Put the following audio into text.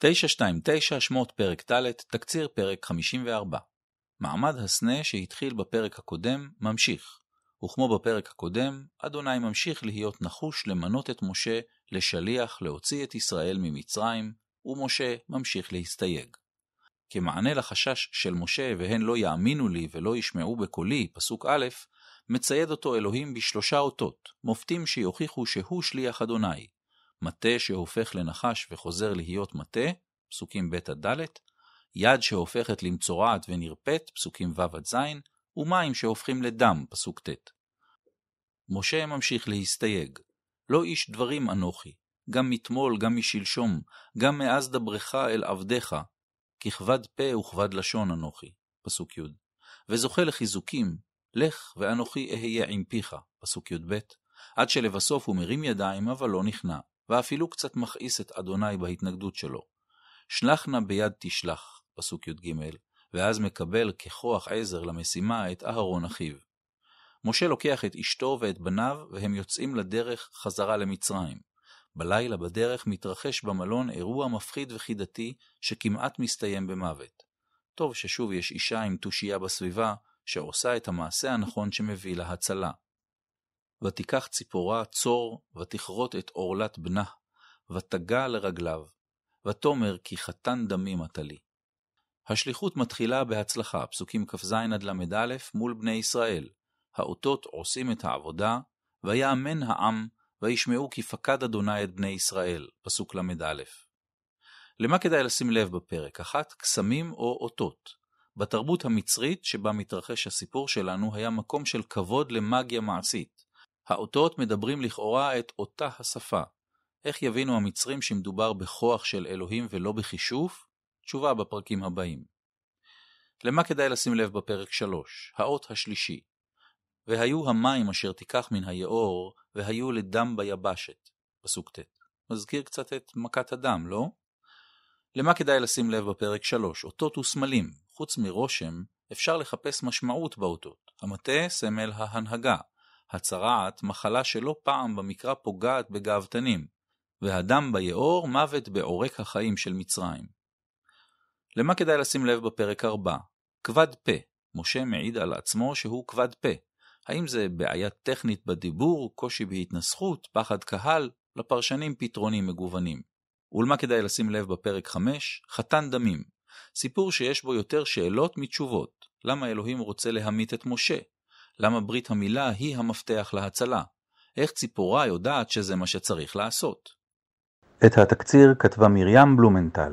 929 שמות פרק ד', תקציר פרק 54. מעמד הסנה שהתחיל בפרק הקודם ממשיך, וכמו בפרק הקודם, אדוני ממשיך להיות נחוש למנות את משה לשליח להוציא את ישראל ממצרים, ומשה ממשיך להסתייג. כמענה לחשש של משה והן לא יאמינו לי ולא ישמעו בקולי, פסוק א', מצייד אותו אלוהים בשלושה אותות, מופתים שיוכיחו שהוא שליח אדוני, מטה שהופך לנחש וחוזר להיות מטה, פסוקים ב' עד ד', יד שהופכת למצורעת ונרפאת, פסוקים ו' עד ז', ומים שהופכים לדם, פסוק ט'. משה ממשיך להסתייג, לא איש דברים אנוכי, גם מתמול, גם משלשום, גם מאז דברך אל עבדיך, ככבד פה וכבד לשון אנוכי, פסוק י', וזוכה לחיזוקים, לך ואנוכי אהיה עם פיך, פסוק י"ב, עד שלבסוף הוא מרים ידיים אבל לא נכנע, ואפילו קצת מכעיס את אדוני בהתנגדות שלו. שלח נא ביד תשלח, פסוק י"ג, ואז מקבל ככוח עזר למשימה את אהרון אחיו. משה לוקח את אשתו ואת בניו, והם יוצאים לדרך חזרה למצרים. בלילה בדרך מתרחש במלון אירוע מפחיד וחידתי שכמעט מסתיים במוות. טוב ששוב יש אישה עם תושייה בסביבה, שעושה את המעשה הנכון שמביא להצלה. ותיקח ציפורה צור, ותכרות את עורלת בנה, ותגע לרגליו, ותאמר כי חתן דמים אתה לי. השליחות מתחילה בהצלחה, פסוקים כ"ז עד ל"א מול בני ישראל. האותות עושים את העבודה, ויאמן העם, וישמעו כי פקד אדוני את בני ישראל, פסוק ל"א. למה כדאי לשים לב בפרק? אחת, קסמים או אותות. בתרבות המצרית שבה מתרחש הסיפור שלנו היה מקום של כבוד למאגיה מעשית. האותות מדברים לכאורה את אותה השפה. איך יבינו המצרים שמדובר בכוח של אלוהים ולא בכישוף? תשובה בפרקים הבאים. למה כדאי לשים לב בפרק 3? האות השלישי. והיו המים אשר תיקח מן היאור, והיו לדם ביבשת. פסוק ט'. מזכיר קצת את מכת הדם, לא? למה כדאי לשים לב בפרק 3? אותות וסמלים. חוץ מרושם, אפשר לחפש משמעות באותות. המטה, סמל ההנהגה. הצרעת, מחלה שלא פעם במקרא פוגעת בגאוותנים, והדם ביאור, מוות בעורק החיים של מצרים. למה כדאי לשים לב בפרק 4? כבד פה. משה מעיד על עצמו שהוא כבד פה. האם זה בעיה טכנית בדיבור, קושי בהתנסחות, פחד קהל? לפרשנים פתרונים מגוונים. ולמה כדאי לשים לב בפרק 5? חתן דמים. סיפור שיש בו יותר שאלות מתשובות. למה אלוהים רוצה להמית את משה? למה ברית המילה היא המפתח להצלה? איך ציפורה יודעת שזה מה שצריך לעשות? את התקציר כתבה מרים בלומנטל.